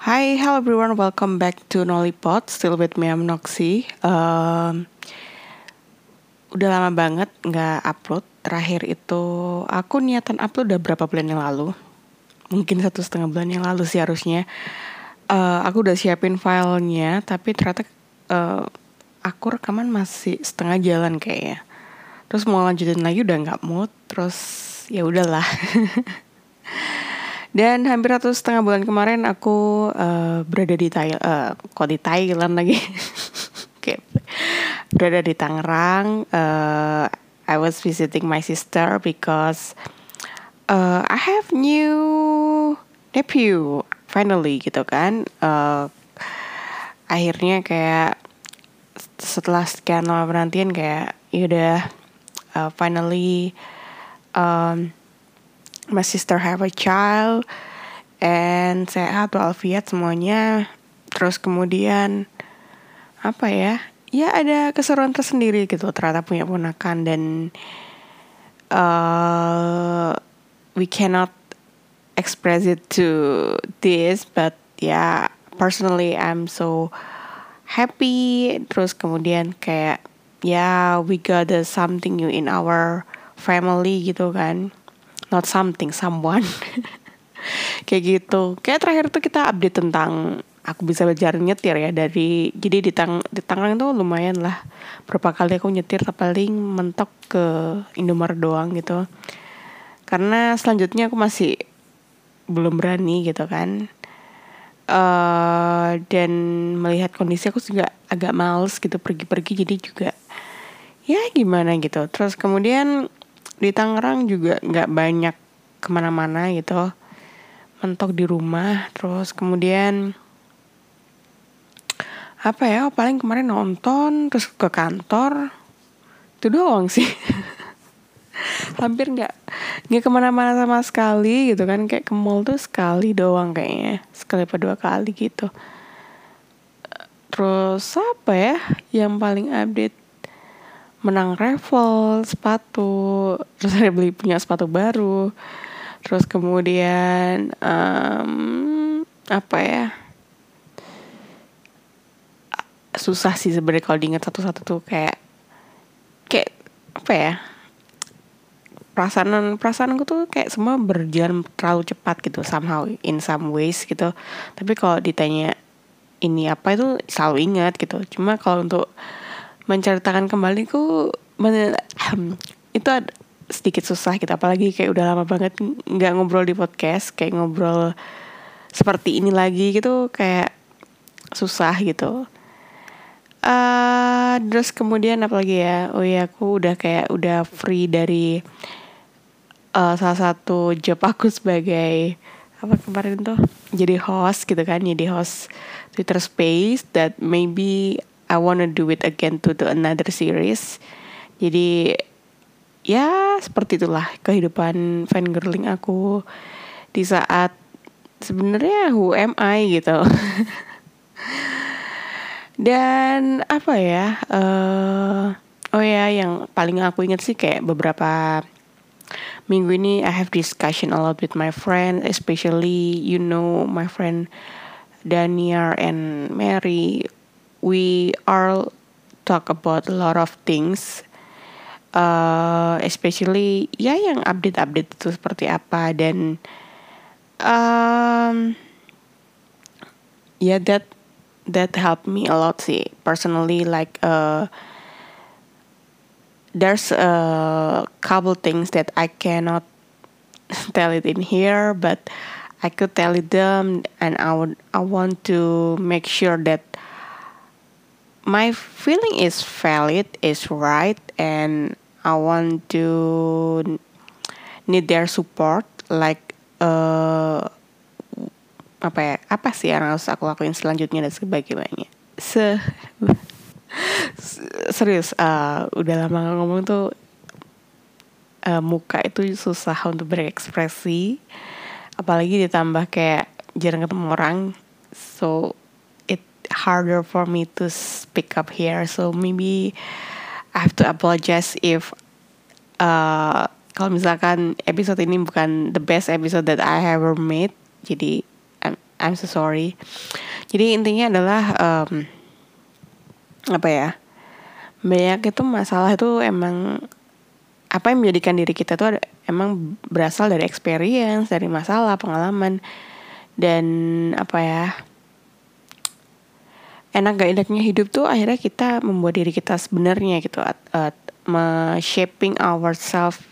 Hi, hello everyone. Welcome back to Nollipod. Still with me, I'm Noxy. Um, udah lama banget nggak upload. Terakhir itu aku niatan upload udah berapa bulan yang lalu. Mungkin satu setengah bulan yang lalu sih harusnya. Uh, aku udah siapin filenya, tapi ternyata uh, aku rekaman masih setengah jalan kayaknya. Terus mau lanjutin lagi udah nggak mood. Terus ya udahlah. Dan hampir satu setengah bulan kemarin aku uh, berada di Thailand, uh, kok di Thailand lagi, okay. berada di Tangerang. Uh, I was visiting my sister because uh, I have new nephew finally gitu kan. Uh, akhirnya kayak setelah sekian lama penantian kayak yaudah uh, finally um, my sister have a child and sehat walafiat semuanya. Terus kemudian apa ya ya ada keseruan tersendiri gitu ternyata punya ponakan dan uh, we cannot express it to this but ya yeah, personally I'm so happy. Terus kemudian kayak ya yeah, we got something new in our family gitu kan not something someone. Kayak gitu. Kayak terakhir tuh kita update tentang aku bisa belajar nyetir ya dari jadi di tang di Tangerang tuh lumayan lah. Berapa kali aku nyetir paling mentok ke Indomaret doang gitu. Karena selanjutnya aku masih belum berani gitu kan. Uh, dan melihat kondisi aku juga agak males gitu pergi-pergi. Jadi juga ya gimana gitu. Terus kemudian di Tangerang juga nggak banyak ke mana-mana gitu. Mentok di rumah terus kemudian apa ya paling kemarin nonton terus ke kantor. Itu doang sih. Hampir nggak nggak ke mana-mana sama sekali gitu kan. Kayak ke mall tuh sekali doang kayaknya. Sekali apa dua kali gitu. Terus apa ya yang paling update menang raffle sepatu terus ada beli punya sepatu baru. Terus kemudian um, apa ya susah sih sebenarnya kalau diingat satu-satu tuh kayak kayak apa ya perasaan perasaanku tuh kayak semua berjalan terlalu cepat gitu somehow in some ways gitu. Tapi kalau ditanya ini apa? itu selalu ingat gitu. Cuma kalau untuk menceritakan kembali ku men itu ada sedikit susah gitu. Apalagi kayak udah lama banget nggak ngobrol di podcast kayak ngobrol seperti ini lagi gitu kayak susah gitu. Uh, terus kemudian apa lagi ya? Oh ya aku udah kayak udah free dari uh, salah satu job aku sebagai apa kemarin tuh? Jadi host gitu kan jadi host Twitter Space that maybe I wanna do it again to the another series. Jadi ya seperti itulah kehidupan fangirling aku di saat sebenarnya who am I gitu. Dan apa ya? Uh, oh ya, yang paling aku ingat sih kayak beberapa minggu ini I have discussion a lot with my friend, especially you know my friend Daniel and Mary we are talk about a lot of things uh, especially ya yang update-update itu seperti apa. Dan um, ya yeah, that that helped me a lot sih. Personally like uh, there's a couple things that I cannot tell it in here but I could tell it them and I would I want to make sure that my feeling is valid, is right, and I want to need their support. Like uh, apa ya? Apa sih yang harus aku lakuin selanjutnya dan sebagainya? Se serius, uh, udah lama gak ngomong tuh uh, muka itu susah untuk berekspresi, apalagi ditambah kayak jarang ketemu orang. So harder for me to speak up here. So maybe I have to apologize if uh, kalau misalkan episode ini bukan the best episode that I ever made jadi I'm, I'm so sorry. Jadi intinya adalah um, apa ya banyak itu masalah itu emang apa yang menjadikan diri kita tuh emang berasal dari experience dari masalah pengalaman dan apa ya enak gak enaknya hidup tuh akhirnya kita membuat diri kita sebenarnya gitu at, at, shaping ourselves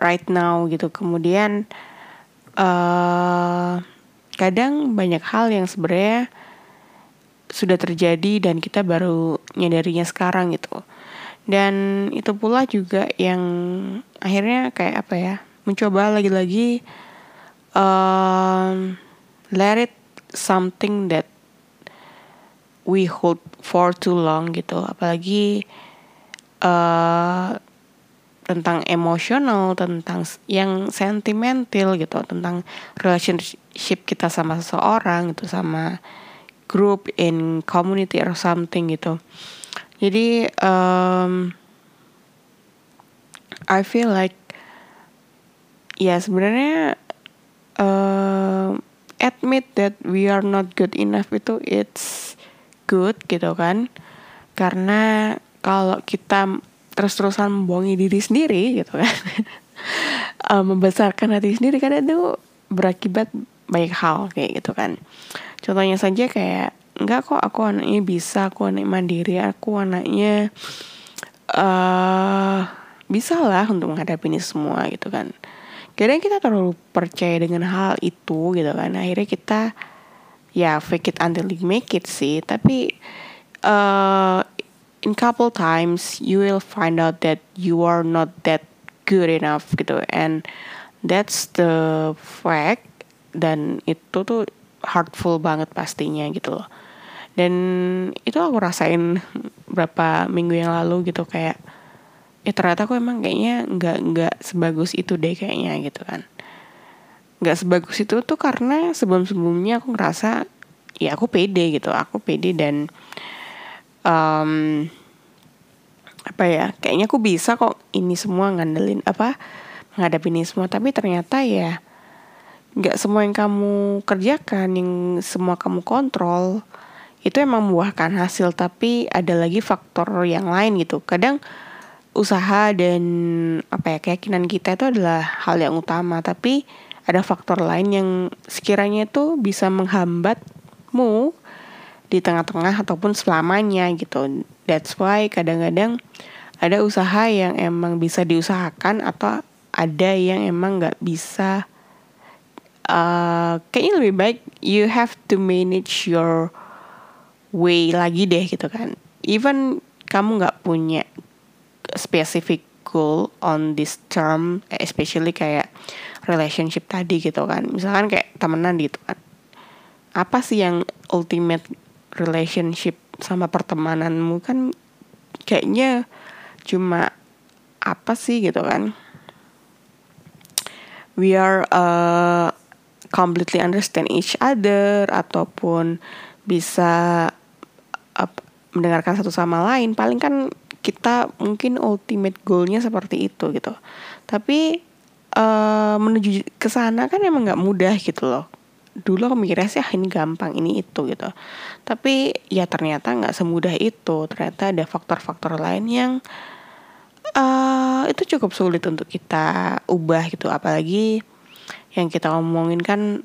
right now gitu. Kemudian uh, kadang banyak hal yang sebenarnya sudah terjadi dan kita baru nyadarinya sekarang gitu. Dan itu pula juga yang akhirnya kayak apa ya mencoba lagi-lagi um, let it something that we hold for too long gitu. Apalagi uh, tentang emosional tentang yang sentimental gitu. Tentang relationship kita sama seseorang gitu sama group in community or something gitu. Jadi um, I feel like ya sebenarnya uh, admit that we are not good enough itu it's good gitu kan. Karena kalau kita terus-terusan membohongi diri sendiri gitu kan. Uh, membesarkan hati sendiri kan itu berakibat banyak hal kayak gitu kan. Contohnya saja kayak enggak kok aku anaknya bisa aku anak mandiri aku anaknya uh, bisa lah untuk menghadapi ini semua gitu kan. Kadang kita terlalu percaya dengan hal itu gitu kan. Akhirnya kita ya fake it until you make it sih. Tapi uh, in couple times you will find out that you are not that good enough gitu. And that's the fact. Dan itu tuh hurtful banget pastinya gitu loh. Dan itu aku rasain berapa minggu yang lalu gitu. Kayak ya ternyata aku emang kayaknya nggak nggak sebagus itu deh kayaknya gitu kan nggak sebagus itu tuh karena sebelum sebelumnya aku ngerasa ya aku pede gitu aku pede dan um, apa ya kayaknya aku bisa kok ini semua ngandelin apa menghadapi ini semua. Tapi ternyata ya nggak semua yang kamu kerjakan yang semua kamu kontrol itu emang membuahkan hasil. Tapi ada lagi faktor yang lain gitu. Kadang usaha dan apa ya keyakinan kita itu adalah hal yang utama. Tapi ada faktor lain yang sekiranya itu bisa menghambatmu di tengah-tengah ataupun selamanya gitu. That's why kadang-kadang ada usaha yang emang bisa diusahakan atau ada yang emang nggak bisa. Uh, kayaknya lebih baik you have to manage your way lagi deh gitu kan. Even kamu nggak punya specific goal on this term, especially kayak relationship tadi gitu kan. Misalkan kayak temenan gitu kan. Apa sih yang ultimate relationship sama pertemananmu? Kan kayaknya cuma apa sih gitu kan? We are uh, completely understand each other ataupun bisa uh, mendengarkan satu sama lain. Paling kan kita mungkin ultimate goalnya seperti itu gitu. Tapi uh, menuju ke sana kan emang nggak mudah gitu loh. Dulu aku mikirnya sih ah, ini gampang ini itu gitu. Tapi ya ternyata nggak semudah itu. Ternyata ada faktor-faktor lain yang uh, itu cukup sulit untuk kita ubah gitu. Apalagi yang kita ngomongin kan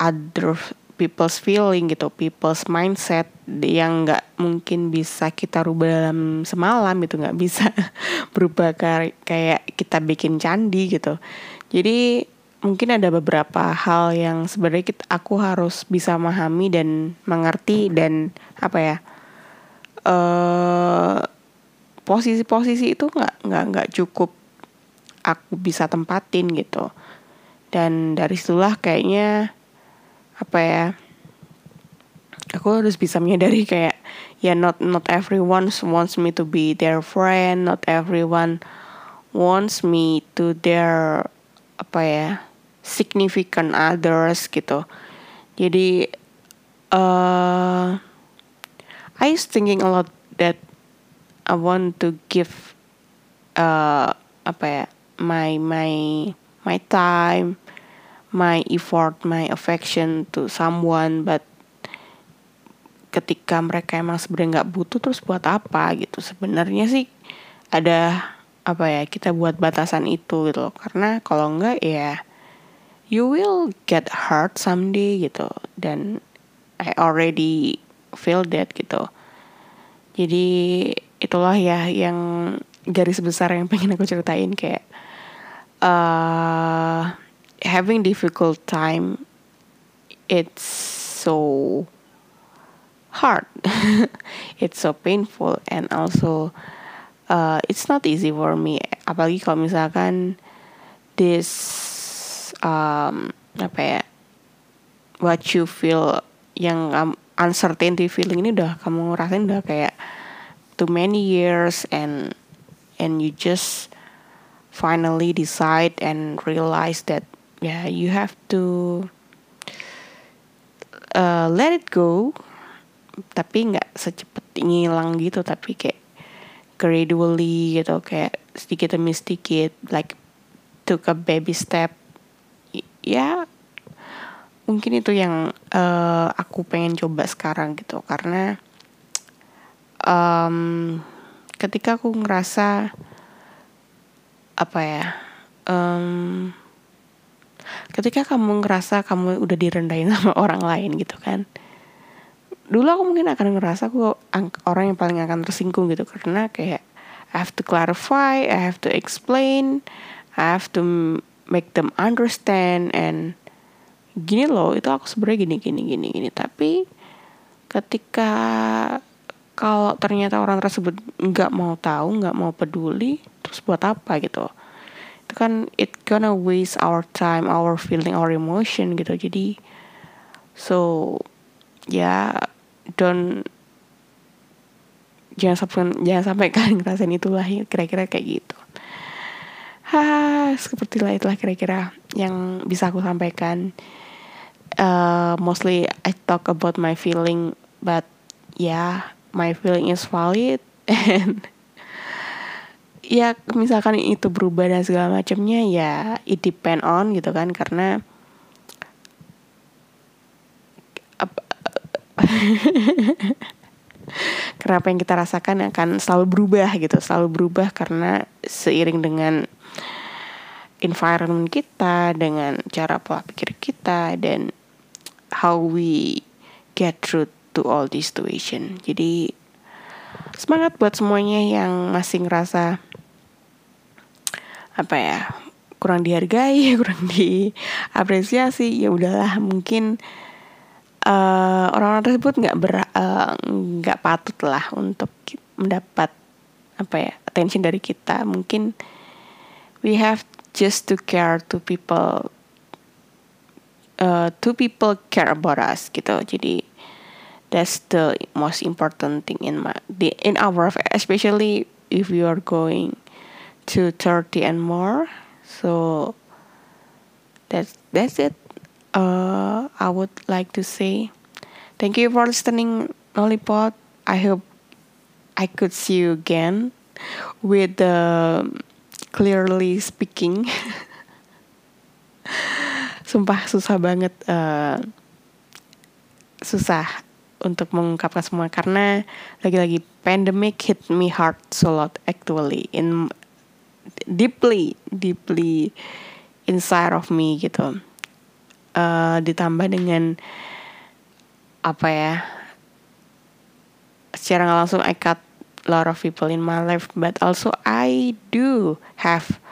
other people's feeling gitu, people's mindset yang nggak mungkin bisa kita rubah dalam semalam itu nggak bisa berubah kayak kita bikin candi gitu. Jadi mungkin ada beberapa hal yang sebenarnya aku harus bisa memahami dan mengerti dan apa ya uh, posisi-posisi itu nggak nggak nggak cukup aku bisa tempatin gitu dan dari situlah kayaknya apa ya aku harus bisa menyadari kayak ya not not everyone wants me to be their friend not everyone wants me to their apa ya significant others gitu. Jadi uh, I was thinking a lot that I want to give uh, apa ya my my my time my effort my affection to someone but ketika mereka emang sebenarnya nggak butuh terus buat apa gitu? Sebenarnya sih ada apa ya kita buat batasan itu gitu. Loh karena kalau enggak ya you will get hurt someday gitu. Dan I already feel that gitu. Jadi itulah ya yang garis besar yang pengen aku ceritain kayak uh, having difficult time it's so hard. It's so painful and also uh, it's not easy for me. Apalagi kalau misalkan this um, apa ya what you feel yang um, uncertainty feeling ini udah kamu rasain udah kayak too many years and and you just finally decide and realize that yeah you have to uh, let it go. Tapi nggak secepat ngilang gitu tapi kayak gradually gitu kayak sedikit demi sedikit like took a baby step. Ya mungkin itu yang uh, aku pengen coba sekarang gitu. Karena um, ketika aku ngerasa apa ya um, ketika kamu ngerasa kamu udah direndahin sama orang lain gitu kan dulu aku mungkin akan ngerasa aku orang yang paling akan tersinggung gitu. Karena kayak I have to clarify, I have to explain, I have to make them understand and gini loh itu aku sebenarnya gini gini gini gini. Tapi ketika kalau ternyata orang tersebut nggak mau tahu nggak mau peduli terus buat apa gitu itu kan it gonna waste our time our feeling our emotion gitu. Jadi so ya yeah, don't jangan sampai jangan sampai kalian ngerasain itulah kira-kira kayak gitu. Ha seperti lah itulah kira-kira yang bisa aku sampaikan. Uh, mostly I talk about my feeling but yeah my feeling is valid and ya misalkan itu berubah dan segala macamnya ya it depend on gitu kan karena kenapa yang kita rasakan akan selalu berubah gitu selalu berubah karena seiring dengan environment kita dengan cara pola pikir kita dan how we get through to all this situation. Jadi semangat buat semuanya yang masih ngerasa apa ya kurang dihargai kurang diapresiasi ya udahlah mungkin uh, orang-orang tersebut nggak ber eh, nggak uh, patut lah untuk mendapat apa ya attention dari kita. Mungkin we have just to care to people uh, two people care about us gitu. Jadi that's the most important thing in my in our especially if you are going to 30 and more so that's that's it uh, I would like to say thank you for listening, Lollipop. I hope I could see you again with the clearly speaking. Sumpah susah banget, uh, susah untuk mengungkapkan semua karena lagi-lagi pandemic hit me hard so lot actually in deeply deeply inside of me gitu. Uh, ditambah dengan apa ya secara nggak langsung I cut a lot of people in my life but also I do have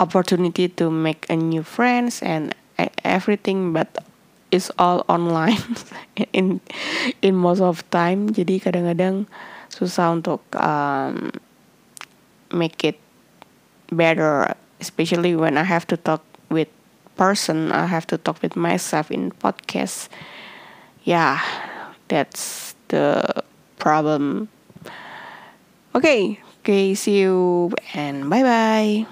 opportunity to make a new friends and everything but is all online in in most of time. Jadi kadang-kadang susah untuk um, make it better especially when I have to talk with person I have to talk with myself in podcast. Yeah that's the problem. Okay okay see you and bye bye